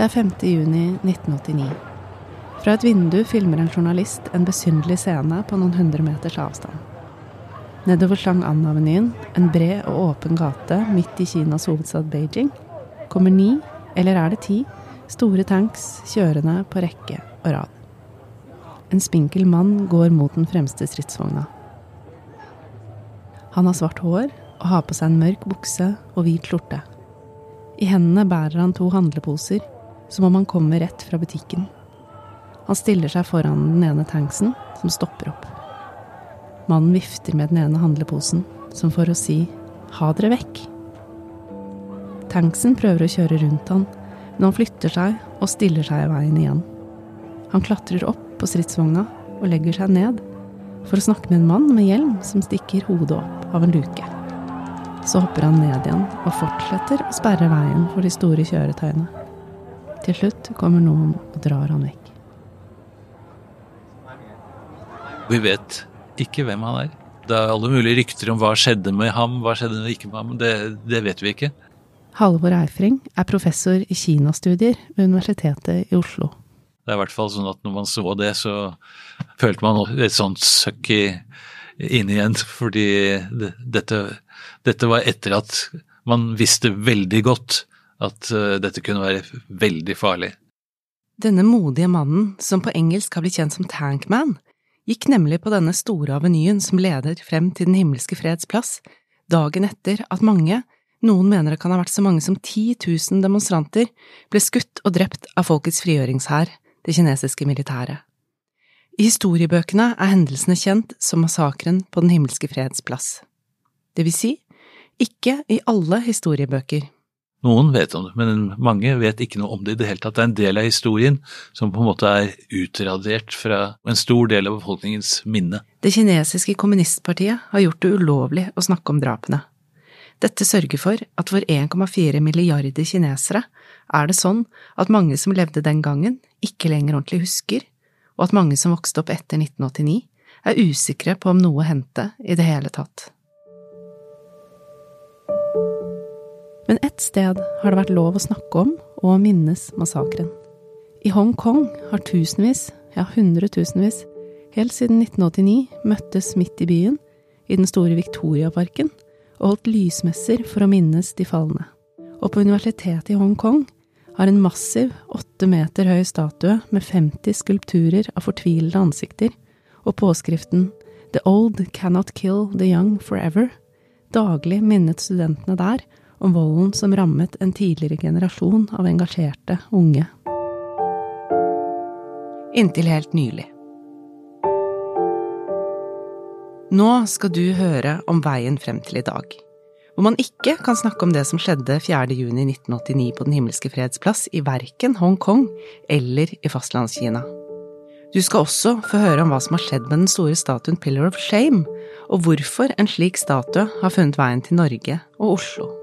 Det er 5. juni 1989. Fra et vindu filmer en journalist en besynderlig scene på noen hundre meters avstand. Nedover Chang'an-avenyen, en bred og åpen gate midt i Kinas hovedstad Beijing, kommer ni, eller er det ti, store tanks kjørende på rekke og rad. En spinkel mann går mot den fremste stridsvogna. Han har svart hår og har på seg en mørk bukse og hvit skjorte. I hendene bærer han to handleposer, som om han kommer rett fra butikken. Han stiller seg foran den ene tanksen, som stopper opp. Mannen vifter med den ene handleposen, som for å si ha dere vekk. Tanksen prøver å kjøre rundt han, men han flytter seg og stiller seg i veien igjen. Han klatrer opp på stridsvogna og legger seg ned for å snakke med en mann med hjelm som stikker hodet opp av en luke. Så hopper han ned igjen og fortsetter å sperre veien for de store kjøretøyene. Til slutt kommer noen og drar han vekk. Vi vet ikke hvem han er. Det er alle mulige rykter om hva skjedde med ham, hva skjedde ikke med ham. Det, det vet vi ikke. Halvor Eifring er professor i kinastudier ved Universitetet i Oslo. Det er i hvert fall sånn at når man så det, så følte man et sånt søkk inn igjen. Fordi det, dette, dette, var etter at man visste veldig godt at uh, dette kunne være veldig farlig. Denne modige mannen, som på engelsk har blitt kjent som Tankman, gikk nemlig på denne store avenyen som leder frem til Den himmelske freds plass, dagen etter at mange, noen mener det kan ha vært så mange som 10 000 demonstranter, ble skutt og drept av folkets frigjøringshær, det kinesiske militæret. I historiebøkene er hendelsene kjent som massakren på Den himmelske freds plass. Det vil si, ikke i alle historiebøker. Noen vet om det, men mange vet ikke noe om det i det hele tatt. Det er en del av historien som på en måte er utradert fra en stor del av befolkningens minne. Det kinesiske kommunistpartiet har gjort det ulovlig å snakke om drapene. Dette sørger for at for 1,4 milliarder kinesere er det sånn at mange som levde den gangen, ikke lenger ordentlig husker, og at mange som vokste opp etter 1989, er usikre på om noe hendte i det hele tatt. Men ett sted har det vært lov å snakke om og minnes massakren. I Hongkong har tusenvis, ja hundretusenvis, helt siden 1989 møttes midt i byen, i den store Victoriaparken, og holdt lysmesser for å minnes de falne. Og på universitetet i Hongkong har en massiv, åtte meter høy statue med 50 skulpturer av fortvilede ansikter og påskriften The old cannot kill the young forever daglig minnet studentene der om volden som rammet en tidligere generasjon av engasjerte unge. Inntil helt nylig. Nå skal du høre om veien frem til i dag, hvor man ikke kan snakke om det som skjedde 4. juni 1989 på Den himmelske freds plass i verken Hongkong eller i fastlandskina. Du skal også få høre om hva som har skjedd med den store statuen Pillar of Shame, og hvorfor en slik statue har funnet veien til Norge og Oslo.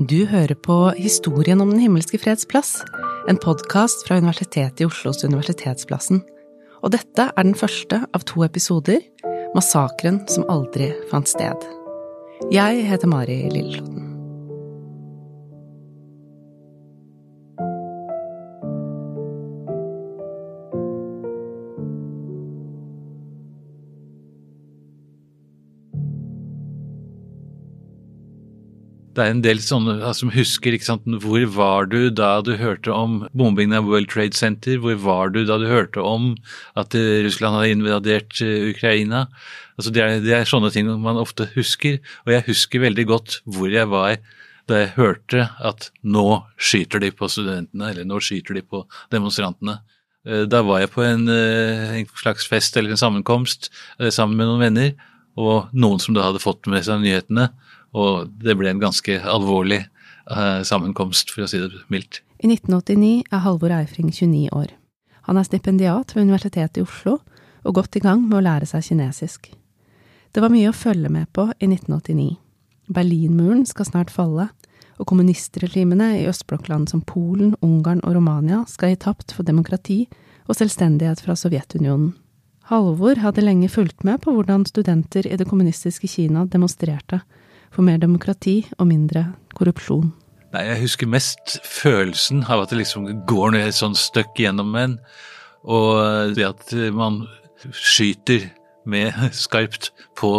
Du hører på Historien om Den himmelske freds plass, en podkast fra Universitetet i Oslos Universitetsplassen. Og dette er den første av to episoder, Massakren som aldri fant sted. Jeg heter Mari Lilleslotten. Det er en del sånne som husker ikke sant, hvor var du da du hørte om bombingen av World Trade Center? Hvor var du da du hørte om at Russland hadde invadert eh, Ukraina? Altså det, er, det er sånne ting man ofte husker, og jeg husker veldig godt hvor jeg var da jeg hørte at nå skyter de på studentene, eller nå skyter de på demonstrantene. Eh, da var jeg på en, eh, en slags fest eller en sammenkomst sammen med noen venner, og noen som da hadde fått med seg nyhetene og det ble en ganske alvorlig uh, sammenkomst, for å si det mildt. I 1989 er Halvor Eifring 29 år. Han er stipendiat ved Universitetet i Oslo og godt i gang med å lære seg kinesisk. Det var mye å følge med på i 1989. Berlinmuren skal snart falle, og kommunistregimene i østblokkland som Polen, Ungarn og Romania skal gi tapt for demokrati og selvstendighet fra Sovjetunionen. Halvor hadde lenge fulgt med på hvordan studenter i det kommunistiske Kina demonstrerte, for mer demokrati og mindre korrupsjon. Nei, jeg husker mest følelsen av at det liksom går ned et sånt støkk gjennom en, og det at man skyter med skarpt på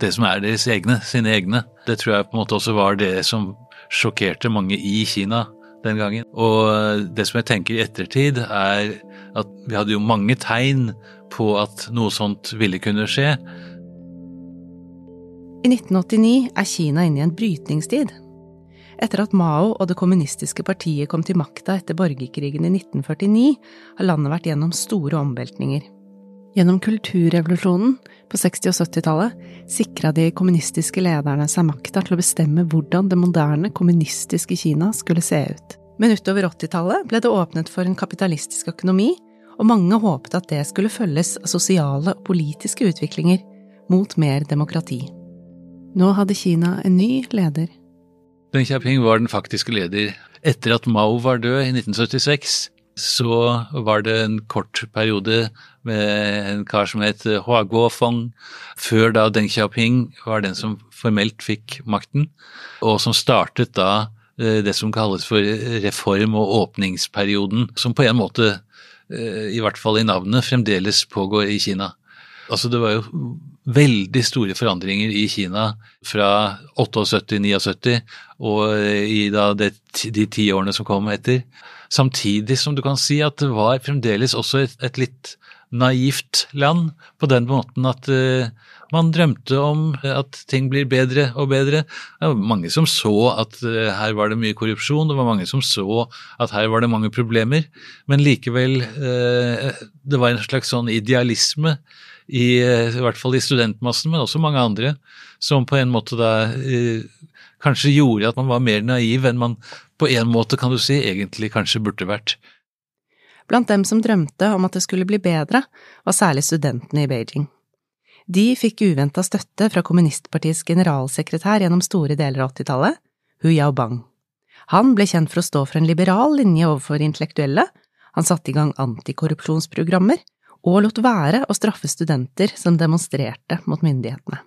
det som er deres egne, sine egne. Det tror jeg på en måte også var det som sjokkerte mange i Kina den gangen. Og det som jeg tenker i ettertid, er at vi hadde jo mange tegn på at noe sånt ville kunne skje. I 1989 er Kina inne i en brytningstid. Etter at Mao og det kommunistiske partiet kom til makta etter borgerkrigen i 1949, har landet vært gjennom store omveltninger. Gjennom kulturrevolusjonen på 60- og 70-tallet sikra de kommunistiske lederne seg makta til å bestemme hvordan det moderne, kommunistiske Kina skulle se ut. Men utover 80-tallet ble det åpnet for en kapitalistisk økonomi, og mange håpet at det skulle følges av sosiale og politiske utviklinger mot mer demokrati. Nå hadde Kina en ny leder. Deng Xiaoping var den faktiske leder. Etter at Mao var død i 1976, så var det en kort periode med en kar som het Hua Guofeng, før da Deng Xiaoping var den som formelt fikk makten, og som startet da eh, det som kalles for reform- og åpningsperioden, som på en måte, eh, i hvert fall i navnet, fremdeles pågår i Kina. Altså det var jo veldig store forandringer i Kina fra 78-79 og i det, de ti årene som kom etter. Samtidig som du kan si at det var fremdeles også et, et litt naivt land, på den måten at uh, man drømte om at ting blir bedre og bedre. Det var mange som så at uh, her var det mye korrupsjon, det var mange som så at her var det mange problemer, men likevel uh, Det var en slags sånn idealisme, i, i hvert fall i studentmassen, men også mange andre, som på en måte da kanskje gjorde at man var mer naiv enn man på en måte, kan du si, egentlig kanskje burde vært. Blant dem som drømte om at det skulle bli bedre, var særlig studentene i Beijing. De fikk uventa støtte fra kommunistpartiets generalsekretær gjennom store deler av 80-tallet, Hu Yaobang. Han ble kjent for å stå for en liberal linje overfor intellektuelle, han satte i gang antikorrupsjonsprogrammer, og lot være å straffe studenter som demonstrerte mot myndighetene.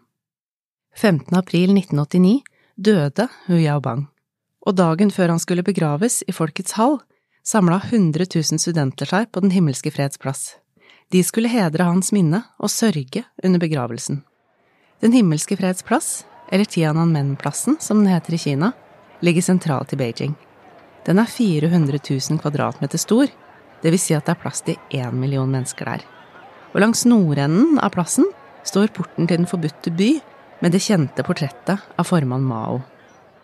15. april 1989 døde Hu Yaobang, og dagen før han skulle begraves i Folkets hall, samla 100 000 studenter seg på Den himmelske freds plass. De skulle hedre hans minne og sørge under begravelsen. Den himmelske freds plass, eller Tiananmen-plassen som den heter i Kina, ligger sentralt i Beijing. Den er 400 000 kvadratmeter stor, det vil si at det er plass til én million mennesker der. Og langs nordenden av plassen står porten til Den forbudte by med det kjente portrettet av formann Mao.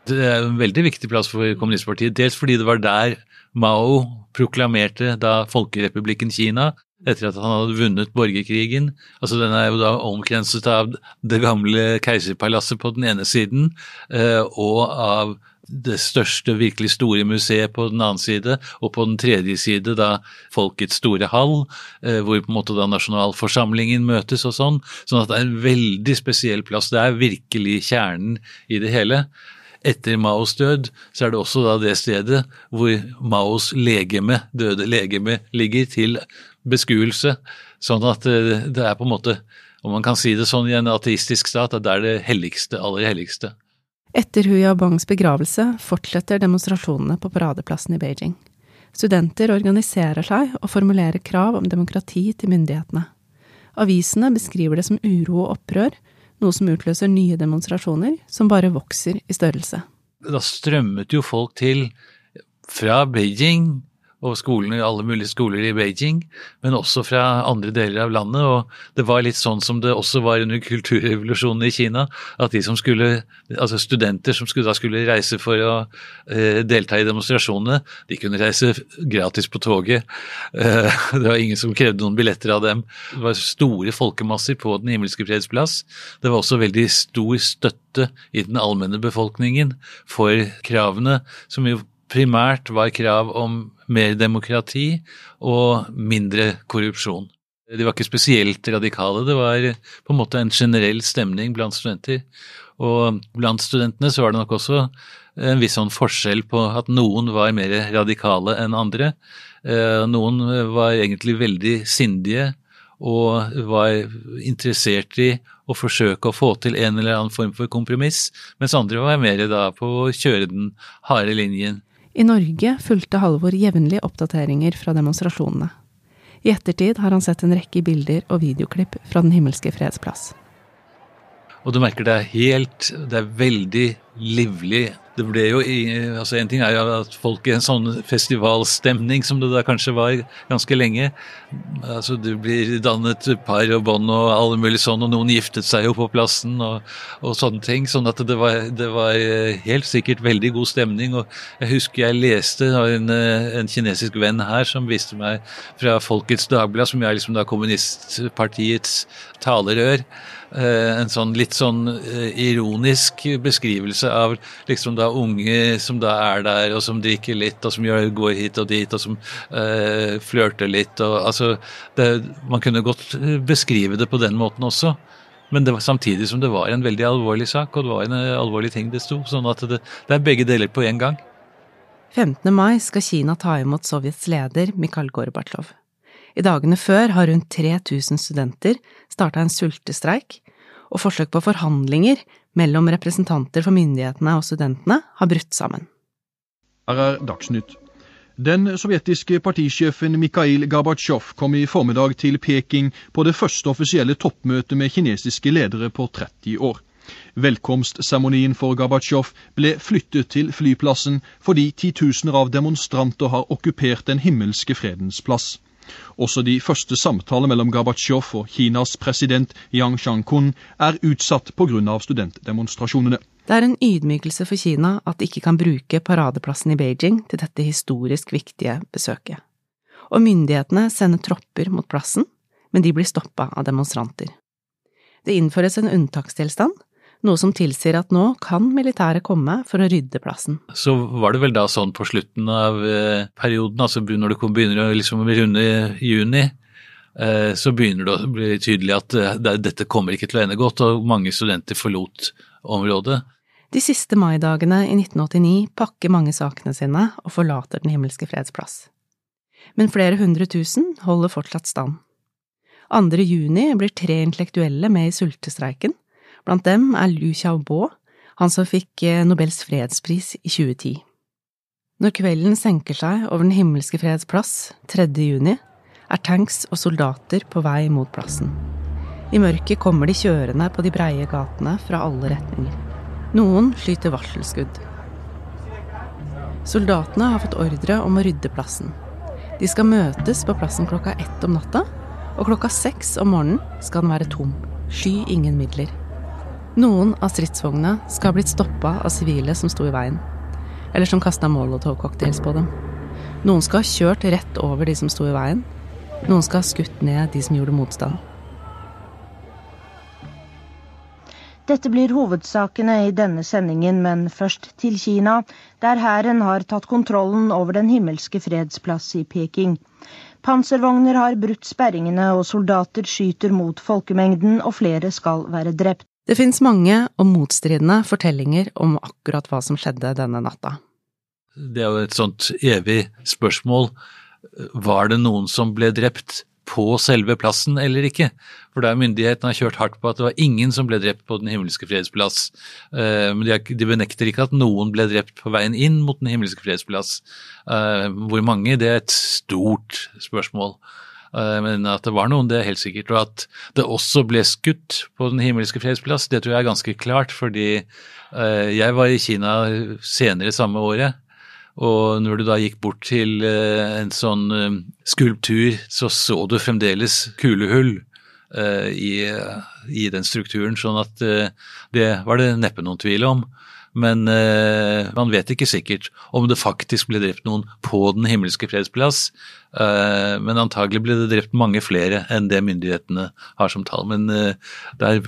Det er en veldig viktig plass for kommunistpartiet, dels fordi det var der Mao proklamerte da Folkerepublikken Kina etter at han hadde vunnet borgerkrigen. Altså Den er jo da omkrenset av det gamle keiserpalasset på den ene siden, eh, og av det største, virkelig store museet på den annen side, og på den tredje side da Folkets store hall, eh, hvor på en måte da nasjonalforsamlingen møtes og sånn. Sånn at det er en veldig spesiell plass. Det er virkelig kjernen i det hele. Etter Maos død så er det også da det stedet hvor Maos legeme, døde legeme, ligger til beskuelse. Sånn at eh, det er på en måte, om man kan si det sånn i en ateistisk stat, at det er det helligste, aller helligste. Etter Hu Yabangs begravelse fortsetter demonstrasjonene på paradeplassen i Beijing. Studenter organiserer seg og formulerer krav om demokrati til myndighetene. Avisene beskriver det som uro og opprør, noe som utløser nye demonstrasjoner som bare vokser i størrelse. Da strømmet jo folk til fra Beijing og skolene, alle mulige skoler i Beijing, men også fra andre deler av landet. Og det var litt sånn som det også var under kulturrevolusjonen i Kina, at de som skulle, altså studenter som skulle, da skulle reise for å eh, delta i demonstrasjonene, de kunne reise gratis på toget. Eh, det var ingen som krevde noen billetter av dem. Det var store folkemasser på Den himmelske freds plass. Det var også veldig stor støtte i den allmenne befolkningen for kravene, som jo primært var krav om mer demokrati og mindre korrupsjon. De var ikke spesielt radikale, det var på en måte en generell stemning blant studenter. Og blant studentene så var det nok også en viss sånn forskjell på at noen var mer radikale enn andre. Eh, noen var egentlig veldig sindige og var interessert i å forsøke å få til en eller annen form for kompromiss, mens andre var mer da på å kjøre den harde linjen. I Norge fulgte Halvor jevnlig oppdateringer fra demonstrasjonene. I ettertid har han sett en rekke bilder og videoklipp fra Den himmelske freds plass. Og du merker det er helt Det er veldig livlig det ble jo altså En ting er jo at folk i en sånn festivalstemning som det da kanskje var ganske lenge. altså Det blir dannet par og bånd og alle mulige sånn, og noen giftet seg jo på plassen og, og sånne ting. Sånn at det var, det var, helt sikkert veldig god stemning. og Jeg husker jeg leste av en, en kinesisk venn her som viste meg fra Folkets Dagblad, som er liksom da kommunistpartiets talerør. Eh, en sånn litt sånn eh, ironisk beskrivelse av liksom da unge som da er der, og som drikker litt, og som går hit og dit, og som eh, flørter litt. og altså, det, Man kunne godt beskrive det på den måten også. Men det var samtidig som det var en veldig alvorlig sak, og det var en alvorlig ting det sto. Sånn at det, det er begge deler på en gang. 15. mai skal Kina ta imot Sovjets leder Mikhail Gorbatsjov. I dagene før har rundt 3000 studenter starta en sultestreik, og forsøk på forhandlinger mellom representanter for myndighetene og studentene har brutt sammen. Her er Dagsnytt. Den sovjetiske partisjefen Mikhail Gorbatsjov kom i formiddag til Peking på det første offisielle toppmøtet med kinesiske ledere på 30 år. Velkomstseremonien for Gorbatsjov ble flyttet til flyplassen fordi titusener av demonstranter har okkupert Den himmelske fredens plass. Også de første samtaler mellom Gorbatsjov og Kinas president Yang Shang-kun er utsatt pga. studentdemonstrasjonene. Det er en ydmykelse for Kina at de ikke kan bruke paradeplassen i Beijing til dette historisk viktige besøket. Og myndighetene sender tropper mot plassen, men de blir stoppa av demonstranter. Det innføres en unntakstilstand, noe som tilsier at nå kan militæret komme for å rydde plassen. Så var det vel da sånn på slutten av eh, perioden, altså når det begynner å liksom runde juni, eh, så begynner det å bli tydelig at eh, dette kommer ikke til å ende godt, og mange studenter forlot området. De siste maidagene i 1989 pakker mange sakene sine og forlater Den himmelske freds plass. Men flere hundre tusen holder fortsatt stand. 2. juni blir tre intellektuelle med i sultestreiken, Blant dem er Liu Xiaobo, han som fikk eh, Nobels fredspris i 2010. Når kvelden senker seg over Den himmelske freds plass, 3. juni, er tanks og soldater på vei mot plassen. I mørket kommer de kjørende på de breie gatene fra alle retninger. Noen skyter varselskudd. Soldatene har fått ordre om å rydde plassen. De skal møtes på plassen klokka ett om natta, og klokka seks om morgenen skal den være tom. Sky ingen midler. Noen av stridsvognene skal ha blitt stoppa av sivile som sto i veien, eller som kasta molotovcocktails på dem. Noen skal ha kjørt rett over de som sto i veien. Noen skal ha skutt ned de som gjorde motstand. Dette blir hovedsakene i denne sendingen, men først til Kina, der hæren har tatt kontrollen over Den himmelske freds plass i Peking. Panservogner har brutt sperringene, og soldater skyter mot folkemengden, og flere skal være drept. Det fins mange og motstridende fortellinger om akkurat hva som skjedde denne natta. Det er jo et sånt evig spørsmål. Var det noen som ble drept på selve plassen eller ikke? For der myndighetene har kjørt hardt på at det var ingen som ble drept på Den himmelske freds plass. Eh, men de benekter ikke at noen ble drept på veien inn mot Den himmelske freds plass. Eh, hvor mange, det er et stort spørsmål. Eh, men at det var noen, det er helt sikkert. Og at det også ble skutt på Den himmelske fredsplass, det tror jeg er ganske klart. Fordi eh, jeg var i Kina senere samme året. Og når du da gikk bort til eh, en sånn skulptur, så så du fremdeles kulehull i, i den strukturen. Sånn at det var det neppe noen tvil om. Men eh, man vet ikke sikkert om det faktisk ble drept noen på Den himmelske freds plass. Eh, men antagelig ble det drept mange flere enn det myndighetene har som tall. Men eh, der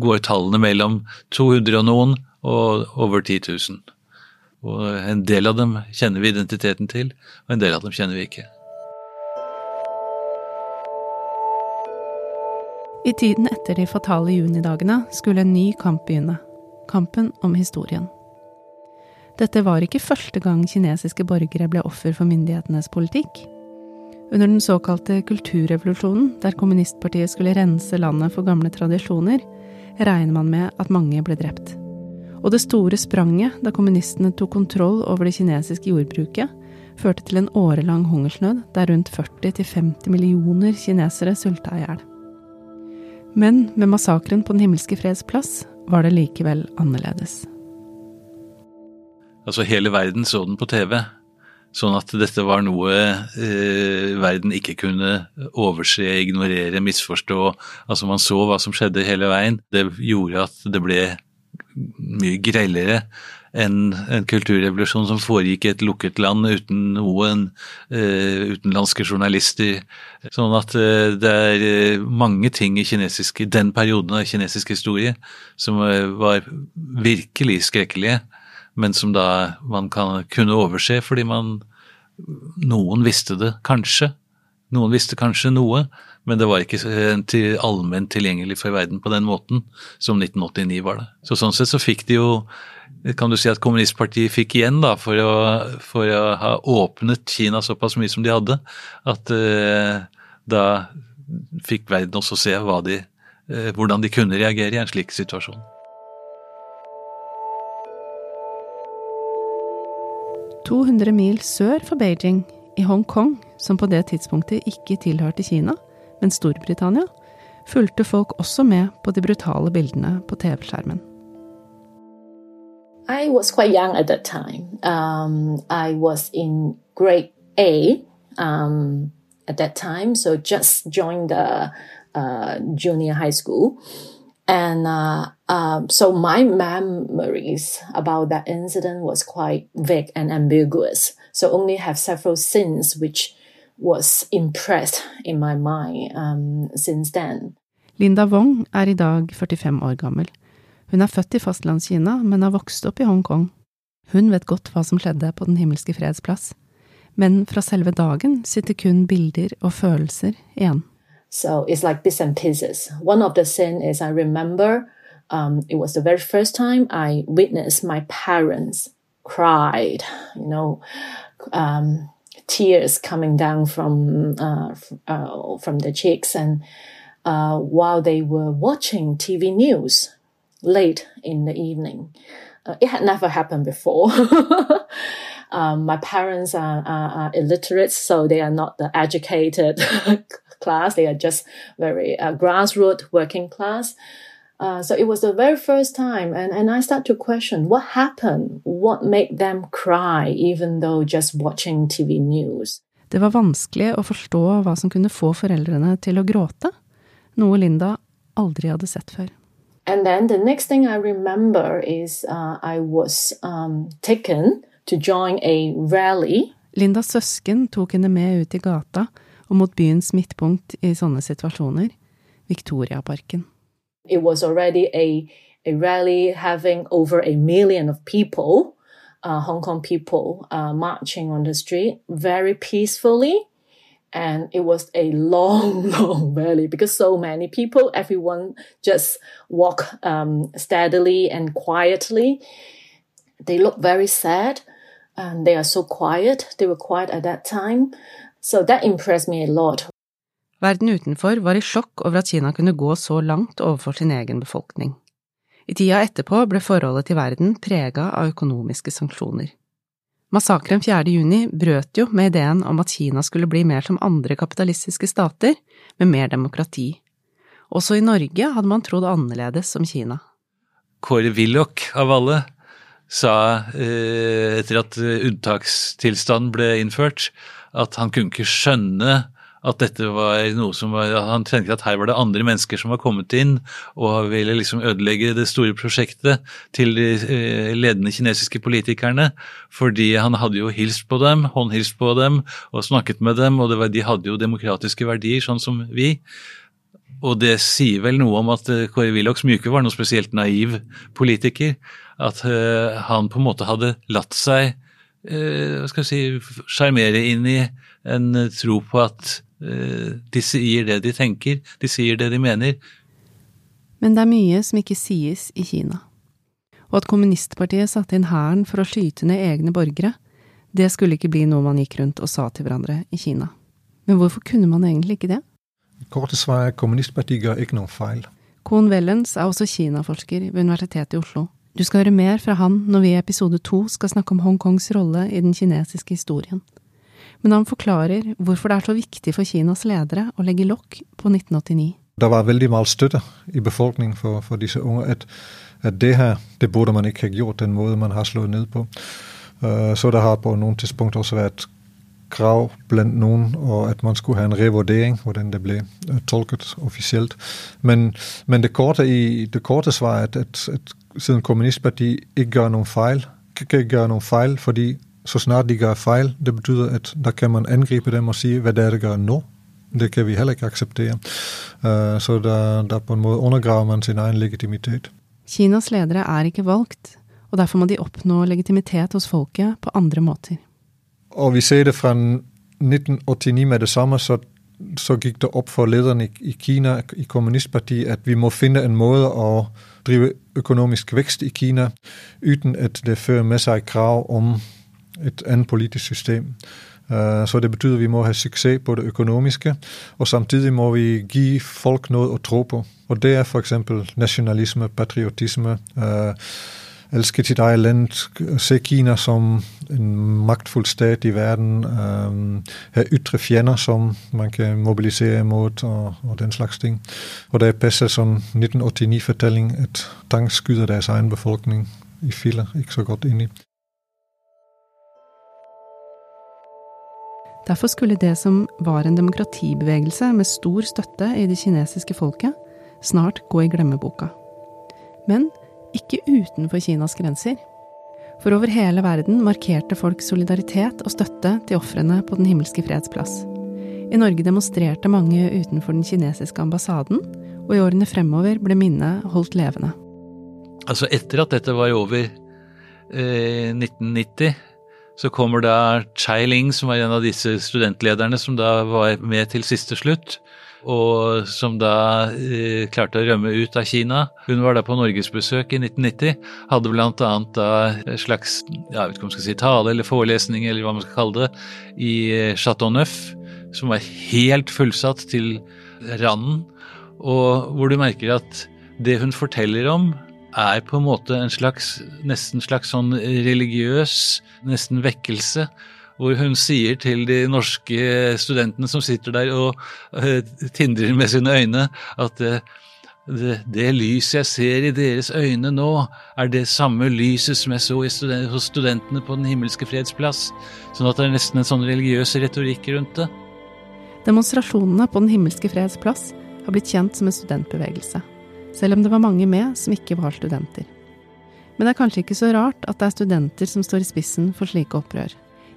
går tallene mellom 200 og noen og over 10 000. Og en del av dem kjenner vi identiteten til, og en del av dem kjenner vi ikke. I tiden etter de fatale junidagene skulle en ny kamp begynne kampen om historien. Dette var ikke første gang kinesiske borgere ble offer for myndighetenes politikk. Under den såkalte kulturrevolusjonen, der kommunistpartiet skulle rense landet for gamle tradisjoner, regner man med at mange ble drept. Og det store spranget da kommunistene tok kontroll over det kinesiske jordbruket, førte til en årelang hungersnød der rundt 40-50 millioner kinesere sulta i hjel. Men med massakren på Den himmelske freds plass var det likevel annerledes. Altså hele verden så den på TV. Sånn at dette var noe eh, verden ikke kunne overse, ignorere, misforstå. Altså man så hva som skjedde hele veien. Det gjorde at det ble mye grellere enn en kulturrevolusjon som foregikk i et lukket land uten noen uh, utenlandske journalister. Sånn at uh, det er uh, mange ting i kinesisk, den perioden av kinesisk historie som var virkelig skrekkelige, men som da man kan, kunne overse fordi man Noen visste det kanskje. Noen visste kanskje noe, men det var ikke til allment tilgjengelig for verden på den måten som 1989 var det. Så Sånn sett så fikk de jo kan du si at kommunistpartiet fikk igjen da, for å, for å ha åpnet Kina såpass mye som de hadde, at uh, da fikk verden også se de, uh, hvordan de kunne reagere i en slik situasjon. «200 mil sør for Beijing, i Hongkong, som på det tidspunktet ikke tilhørte Kina, men Storbritannia, fulgte folk også med på de brutale bildene på TV-skjermen. I was quite young at that time. Um, I was A um, at that time, so just joined the uh, junior high school. And uh, um, so my memories about that incident was quite vague and ambiguous. So only have several scenes which was impressed in my mind um, since then. Linda Wong er i dag 45 år gammel. Hun er født i fastlandskina, men har vokst opp i Hongkong. Hun vet godt hva som skjedde på Den himmelske freds plass, men fra selve dagen sitter kun bilder og følelser igjen. So it's like bits and pieces. One of the scenes is I remember um, it was the very first time I witnessed my parents cried, you know, um, tears coming down from uh, uh, from the cheeks, and uh, while they were watching TV news, late in the evening. Uh, it had never happened before. um, my parents are, are, are, illiterate, so they are not the educated class. They are just very uh, grassroots working class. Uh, so it was the very first time, and, and I start to question what happened, what made them cry, even though just watching TV news. Det var vanskelig å forstå hva som kunne få foreldrene til å gråte, noe Linda aldri hadde sett før. And then the next thing I remember is uh, I was um, taken to join a rally. Lindas søsken tok henne med ut i gata og mot byens midtpunkt i sånne situasjoner, Victoriaparken. It was already a, a rally having over a million of people, uh, Hong Kong people, uh, marching on the street very peacefully. and it was a long, long rally because so many people, everyone just walk um, steadily and quietly. They look very sad and they are so quiet. They were quiet at that time. So that impressed me a lot. Verden utenfor var i sjokk over at Kina kunne gå så langt overfor sin egen befolkning. I tida etterpå ble forholdet til verden prega av økonomiske sanksjoner. Massakren 4. juni brøt jo med ideen om at Kina skulle bli mer som andre kapitalistiske stater, med mer demokrati. Også i Norge hadde man trodd annerledes om Kina. Kåre Willoch av alle sa eh, etter at unntakstilstanden ble innført, at han kunne ikke skjønne at dette var noe som var Han tenkte at her var det andre mennesker som var kommet inn og ville liksom ødelegge det store prosjektet til de eh, ledende kinesiske politikerne. Fordi han hadde jo hilst på dem, håndhilst på dem og snakket med dem, og var, de hadde jo demokratiske verdier, sånn som vi. Og det sier vel noe om at eh, Kåre Willochs ikke var noe spesielt naiv politiker, at uh, han på en måte hadde latt seg hva skal jeg si, sjarmere inn i en tro på at Eh, de sier det de tenker, de sier det de mener. Men det er mye som ikke sies i Kina. Og at kommunistpartiet satte inn hæren for å skyte ned egne borgere, det skulle ikke bli noe man gikk rundt og sa til hverandre i Kina. Men hvorfor kunne man egentlig ikke det? Korte svar er kommunistpartiet gjør ikke noen feil. Kohn Wellens er også kinaforsker ved Universitetet i Oslo. Du skal høre mer fra han når vi i episode to skal snakke om Hongkongs rolle i den kinesiske historien. Men han forklarer hvorfor det er så viktig for Kinas ledere å legge lokk på 1989. Det var veldig mye støtte i befolkningen for, for disse unge at, at, det her det burde man ikke ha gjort, den måten man har slått ned på. Uh, så det har på noen tidspunkt også vært krav blant noen, og at man skulle ha en revurdering, hvordan det ble uh, tolket offisielt. Men, men det, korte i, korte svaret er at, at siden kommunistpartiet ikke gjør noen feil. Ikke gjør noen feil, fordi så snart de gjør feil, det betyr at da kan man angripe dem og si hva det er de gjør nå. Det kan vi heller ikke akseptere. Uh, så da, da, på en måte undergraver man sin egen legitimitet. Kinas ledere er ikke valgt, og derfor må de oppnå legitimitet hos folket på andre måter. Og vi ser det fra 1989 med det samme, så, så gikk det opp for lederne i, i Kina, i kommunistpartiet, at vi må finne en måte å drive økonomisk vekst i Kina uten at det fører med seg krav om et annet politisk system. Eh, så det betyder, at vi må ha suksess på det økonomiske, og samtidig må vi gi folk noe å tro på. Og det er f.eks. nasjonalisme, patriotisme. Uh, elske sitt eget land, se Kina som en maktfull stat i verden, um, ha ytre fiender som man kan mobilisere imot, og, og, den slags ting. Og det passer som 1989-fortelling at Tang skyter deres egen befolkning i filler ikke så godt inn i. Derfor skulle det som var en demokratibevegelse med stor støtte i det kinesiske folket, snart gå i glemmeboka. Men ikke utenfor Kinas grenser. For over hele verden markerte folk solidaritet og støtte til ofrene på Den himmelske freds plass. I Norge demonstrerte mange utenfor den kinesiske ambassaden, og i årene fremover ble minnet holdt levende. Altså etter at dette var over eh, 1990, så kommer da Chai Ling, som var en av disse studentlederne som da var med til siste slutt og som da eh, klarte å rømme ut av Kina. Hun var da på norgesbesøk i 1990. Hadde bl.a. da en slags jeg vet ikke om man skal si tale eller forelesning eller hva man skal kalle det, i eh, Chateau Neuf, som var helt fullsatt til randen. Og hvor du merker at det hun forteller om, er på en måte en slags nesten slags sånn religiøs, nesten vekkelse hvor hun sier til de norske studentene som sitter der og uh, tindrer med sine øyne, at uh, det, det lyset jeg ser i deres øyne nå, er det samme lyset som jeg så student, hos studentene på Den himmelske freds plass. Sånn at det er nesten en sånn religiøs retorikk rundt det. Demonstrasjonene på Den himmelske freds plass har blitt kjent som en studentbevegelse, selv om det var mange med som ikke var studenter. Men det er kanskje ikke så rart at det er studenter som står i spissen for slike opprør.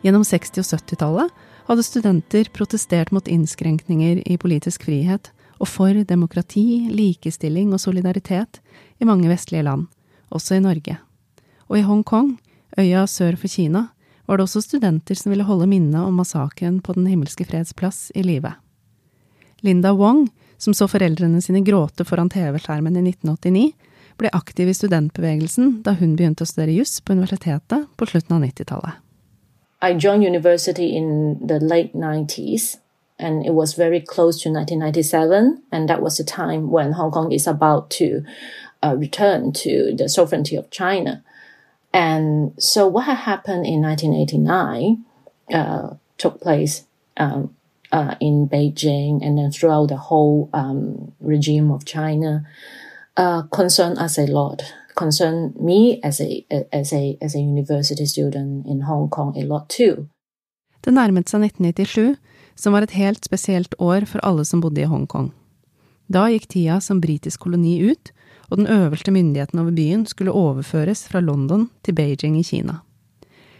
Gjennom 60- og 70-tallet hadde studenter protestert mot innskrenkninger i politisk frihet og for demokrati, likestilling og solidaritet i mange vestlige land, også i Norge. Og i Hongkong, øya sør for Kina, var det også studenter som ville holde minnet om massakren på Den himmelske freds plass i live. Linda Wong, som så foreldrene sine gråte foran TV-skjermen i 1989, ble aktiv i studentbevegelsen da hun begynte å studere juss på universitetet på slutten av 90-tallet. I joined university in the late 90s, and it was very close to 1997, and that was the time when Hong Kong is about to uh, return to the sovereignty of China. And so, what had happened in 1989 uh, took place um, uh, in Beijing and then throughout the whole um, regime of China uh, concern us a lot Concern me as a, as, a, as a university student in Hong Kong a lot too. Det nærmet seg 1997, som var et helt spesielt år for alle som bodde i Hongkong. Da gikk tida som britisk koloni ut, og den øverste myndigheten over byen skulle overføres fra London til Beijing i Kina.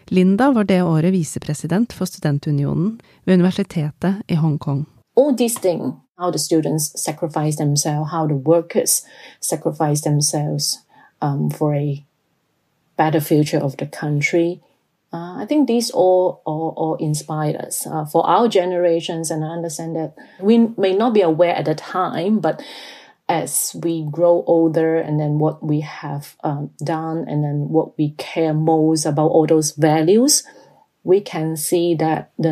Linda var det året visepresident for Studentunionen ved universitetet i Hongkong. All these things, how the students sacrifice themselves, how the workers sacrifice themselves, um, for a better future of the country. Uh, I think these all, all, all inspired us uh, for our generations, and I understand that we may not be aware at the time, but as we grow older, and then what we have um, done, and then what we care most about all those values, we can see that the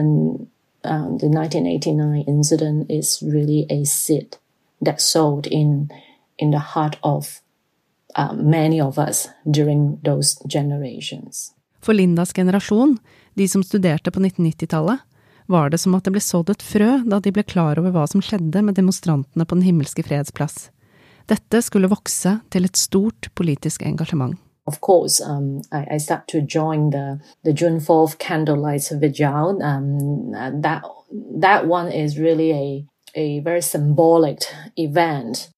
um, the 1989 incident is really a seed that sowed in in the heart of uh, many of us during those generations. For Lindas generasjon, de som studerte på 1990-tallet, var det som at det ble sådd et frø da de ble klar over hva som skjedde med demonstrantene på Den himmelske freds plass. Dette skulle vokse til et stort politisk engasjement. Of course, um, I, I start to join the, the June 4th candlelight vigil. Um, that, that one is really a, a very symbolic event.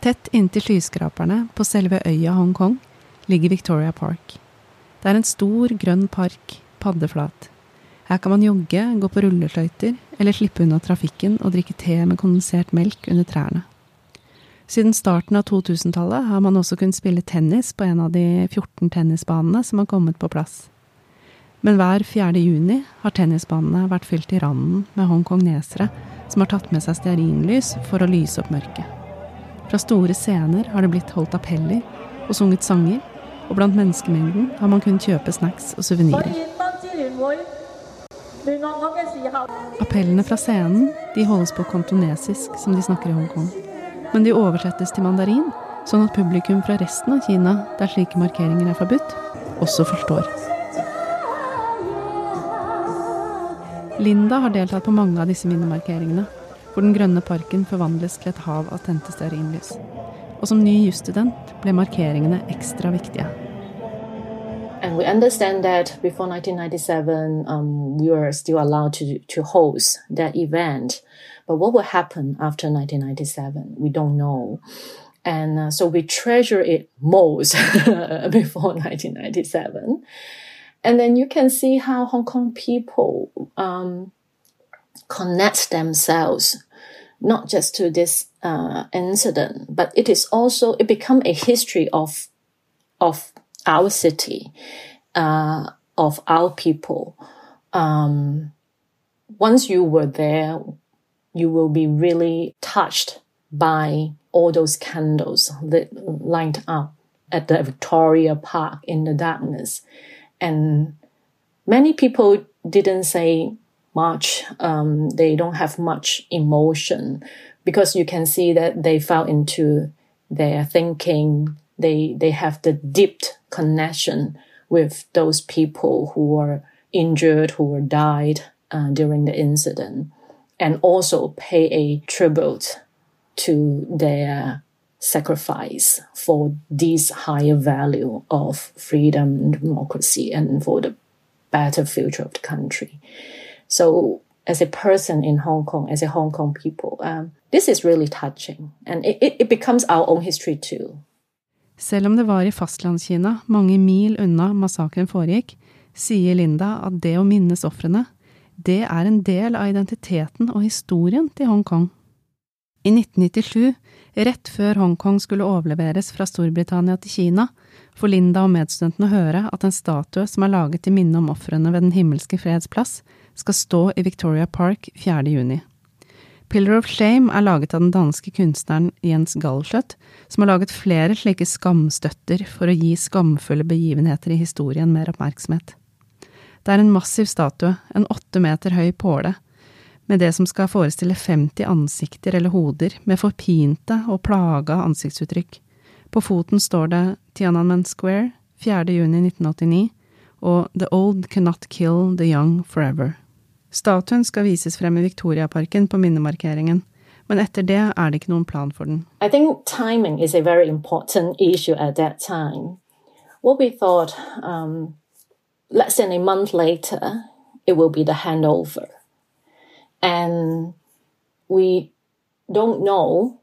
Tett inntil skyskraperne på selve øya Hongkong ligger Victoria Park. Det er en stor, grønn park, paddeflat. Her kan man jogge, gå på rulleskøyter eller slippe unna trafikken og drikke te med kondensert melk under trærne. Siden starten av 2000-tallet har man også kunnet spille tennis på en av de 14 tennisbanene som har kommet på plass. Men hver 4. juni har tennisbanene vært fylt i randen med hongkongnesere som har tatt med seg stearinlys for å lyse opp mørket. Fra store scener har det blitt holdt appeller og sunget sanger, og blant menneskemengden har man kunnet kjøpe snacks og suvenirer. Appellene fra scenen de holdes på kantonesisk, som de snakker i Hongkong. Men de oversettes til mandarin, sånn at publikum fra resten av Kina, der slike markeringer er forbudt, også forstår. Linda har deltatt på mange av disse minnemarkeringene, hvor den grønne parken forvandles til et hav av tente stearinlys. Og som ny jusstudent ble markeringene ekstra viktige. And we understand that before 1997, um, we were still allowed to, to host that event. But what will happen after 1997? We don't know. And uh, so we treasure it most before 1997. And then you can see how Hong Kong people um, connect themselves not just to this uh, incident, but it is also it become a history of of our city, uh, of our people. Um, once you were there, you will be really touched by all those candles that light up at the Victoria Park in the darkness. And many people didn't say much. Um, they don't have much emotion because you can see that they fell into their thinking. They they have the deep connection with those people who were injured, who were died uh, during the incident, and also pay a tribute to their sacrifice for this higher value of freedom and democracy and for the better future of the country. So as a person in Hong Kong, as a Hong Kong people, um, this is really touching. And it, it, it becomes our own history too. Selv om det var i fastlandskina, mange mil unna massakren foregikk, sier Linda at det å minnes ofrene, det er en del av identiteten og historien til Hongkong. I 1997, rett før Hongkong skulle overleveres fra Storbritannia til Kina, får Linda og medstudentene høre at en statue som er laget til minne om ofrene ved Den himmelske freds plass, skal stå i Victoria Park 4. juni. Pillar of Shame er laget av den danske kunstneren Jens Galschøtt, som har laget flere slike skamstøtter for å gi skamfulle begivenheter i historien mer oppmerksomhet. Det er en massiv statue, en åtte meter høy påle, med det som skal forestille 50 ansikter eller hoder med forpinte og plaga ansiktsuttrykk. På foten står det Tiananmen Square, 4. juni 1989, og The Old Cannot Kill the Young Forever. Statuen skal vises frem i Victoriaparken på minnemarkeringen, men etter det er det ikke noen plan for den. I think timing is a very important issue at that time. What we thought, um, less than a month later, it will be the handover. And we don't know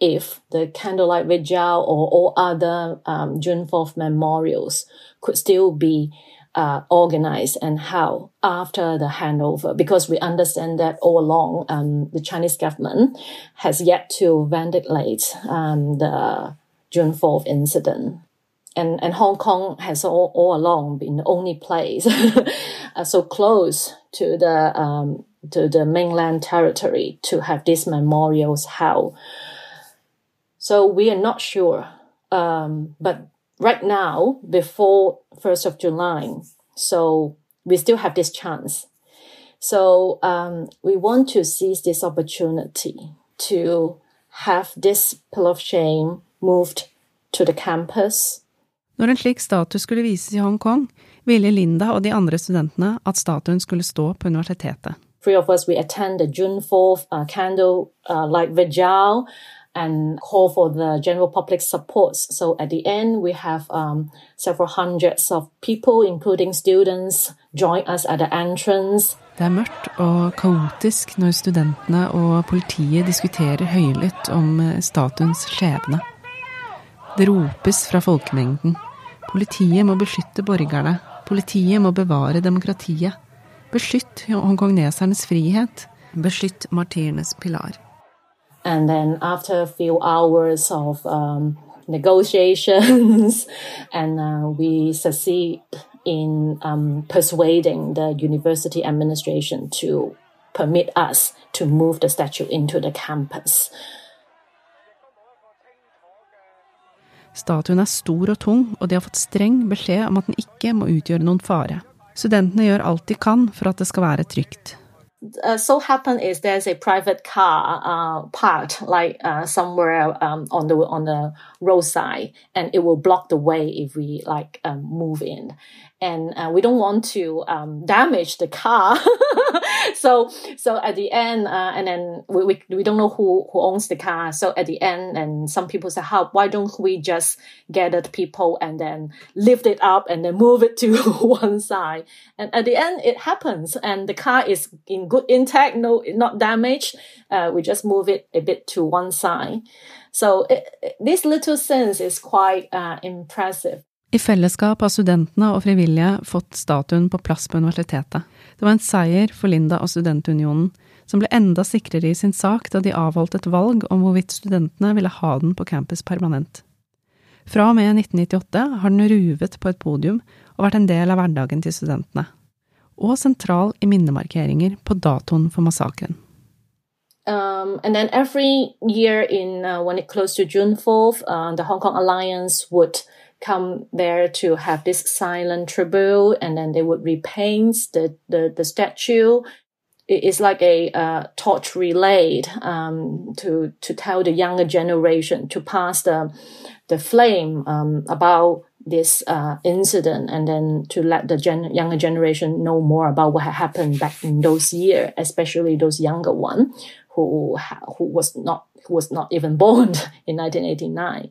if the candlelight vigil or all other um, June 4th memorials could still be uh, organized and how after the handover, because we understand that all along um, the Chinese government has yet to ventilate um, the June 4th incident. And, and Hong Kong has all, all along been the only place uh, so close to the um, to the mainland territory to have these memorials held. So we are not sure, um, but right now, before 1st of July, so we still have this chance. So um, we want to seize this opportunity to have this Pillar of Shame moved to the campus. Når en slik statue skulle vises i Hongkong, ville Linda og de andre studentene at statuen skulle stå på universitetet. Three of us, we attend the June 4th uh, candle uh, light vigil and call for the general public support. So at the end, we have um, several hundreds of people, including students, join us at the entrance. Det er mørkt og kaotisk når studentene og politiet diskuterer høylytt om eh, statuens skjebne. Det ropes fra folkemengden. Politiet må beskytte borgerne. Politiet må bevare demokratiet. Beskytt hongkongnesernes frihet. Beskytt martyrenes pilar. And then after a few hours of um, negotiations, and uh, we succeed in um, persuading the university administration to permit us to move the statue into the campus. Statuen er stor og tung, og de har fått streng beskjed om at den ikke må utgjøre noen fare. Studentene gjør alt de kan for at det skal være trygt. Uh, so happen is there's a private car uh, parked like uh, somewhere um, on the on the roadside, and it will block the way if we like um, move in, and uh, we don't want to um, damage the car. so so at the end, uh, and then we, we we don't know who who owns the car. So at the end, and some people say, "How? Why don't we just gather the people and then lift it up and then move it to one side?" And at the end, it happens, and the car is in good intact, no, not damaged. Uh, we just move it a bit to one side. So it, it- this little sense is quite uh, impressive. I fellesskap har studentene og frivillige fått statuen på plass på universitetet. Det var en seier for Linda og Studentunionen, som ble enda sikrere i sin sak da de avholdt et valg om hvorvidt studentene ville ha den på campus permanent. Fra og med 1998 har den ruvet på et podium og vært en del av hverdagen til studentene. Og sentral i minnemarkeringer på datoen for massakren. Um, and then every year in uh, when it close to June 4th, uh, the Hong Kong Alliance would come there to have this silent tribute, and then they would repaint the, the, the statue. It is like a uh, torch relayed um, to to tell the younger generation to pass the the flame um, about this uh, incident, and then to let the gen- younger generation know more about what had happened back in those years, especially those younger one who who was not who was not even born in 1989.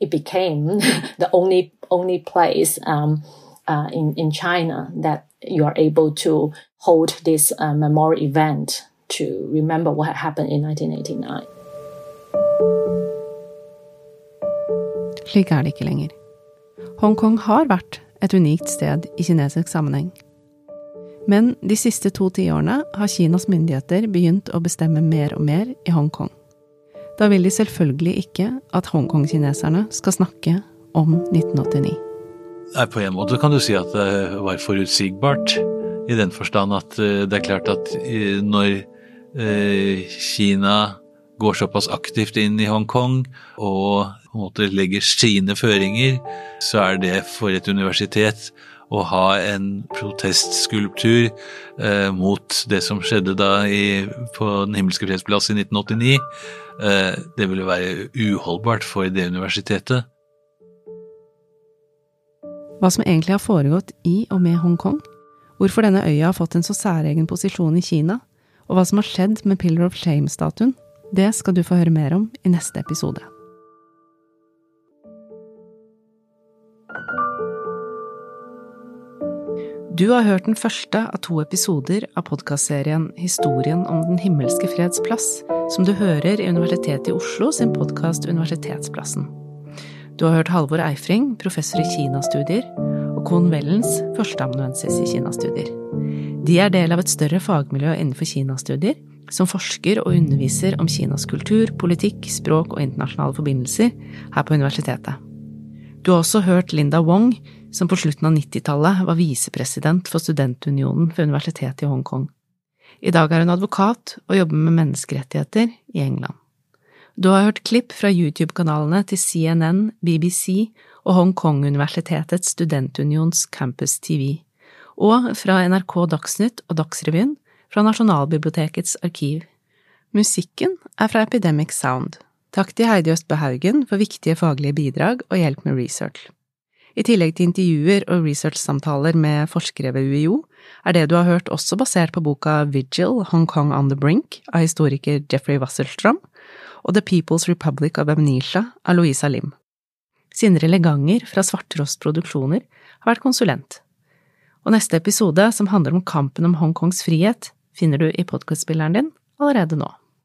It became the only only place um, uh, in in China that you are able to hold this uh, memorial event to remember what had happened in 1989. Slik er det ikke lenger. Hongkong har vært et unikt sted i kinesisk sammenheng. Men de siste to tiårene har Kinas myndigheter begynt å bestemme mer og mer i Hongkong. Da vil de selvfølgelig ikke at Hongkong-kineserne skal snakke om 1989. Nei, På en måte kan du si at det var forutsigbart, i den forstand at eh, det er klart at eh, når eh, Kina går såpass aktivt inn i Hongkong og på en måte legger sine føringer, så er det for et universitet å ha en protestskulptur eh, mot det som skjedde da i, på Den himmelske freds plass i 1989. Eh, det ville være uholdbart for det universitetet. Hva som egentlig har foregått i og med Hongkong, hvorfor denne øya har fått en så særegen posisjon i Kina, og hva som har skjedd med Pillar of Shame-statuen, det skal du få høre mer om i neste episode. Du har hørt den første av to episoder av podkastserien Historien om Den himmelske freds plass, som du hører i Universitetet i Oslo sin podkast Universitetsplassen. Du har hørt Halvor Eifring, professor i Kinastudier, og Kohn Wellens, førsteamanuensis i Kinastudier. De er del av et større fagmiljø innenfor kinastudier, som forsker og underviser om Kinas kultur, politikk, språk og internasjonale forbindelser her på universitetet. Du har også hørt Linda Wong, som på slutten av 90-tallet var visepresident for Studentunionen ved Universitetet i Hongkong. I dag er hun advokat og jobber med menneskerettigheter i England. Du har hørt klipp fra YouTube-kanalene til CNN, BBC og Hongkong-universitetets studentunions Campus TV, og fra NRK Dagsnytt og Dagsrevyen fra Nasjonalbibliotekets arkiv. Musikken er fra Epidemic Sound. Takk til Heidi Østbø Haugen for viktige faglige bidrag og hjelp med research. I tillegg til intervjuer og researchsamtaler med forskere ved UiO, er det du har hørt også basert på boka Vigil, Hong Kong on the Brink av historiker Jeffrey Wasselstrom og The People's Republic of Amnesia av Louisa Lim. Sindre Leganger fra Svarttrost Produksjoner har vært konsulent. Og neste episode, som handler om kampen om Hongkongs frihet, finner du i podkastspilleren din allerede nå.